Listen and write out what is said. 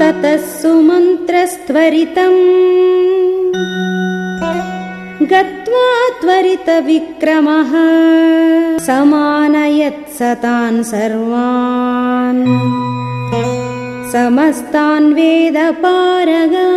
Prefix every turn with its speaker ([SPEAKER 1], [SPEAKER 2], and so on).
[SPEAKER 1] ततः सुमन्त्रस्त्वरितम्। गत्वा त्वरितविक्रमः समानयत्सतान् सर्वान्। समस्तान् वेदपारगा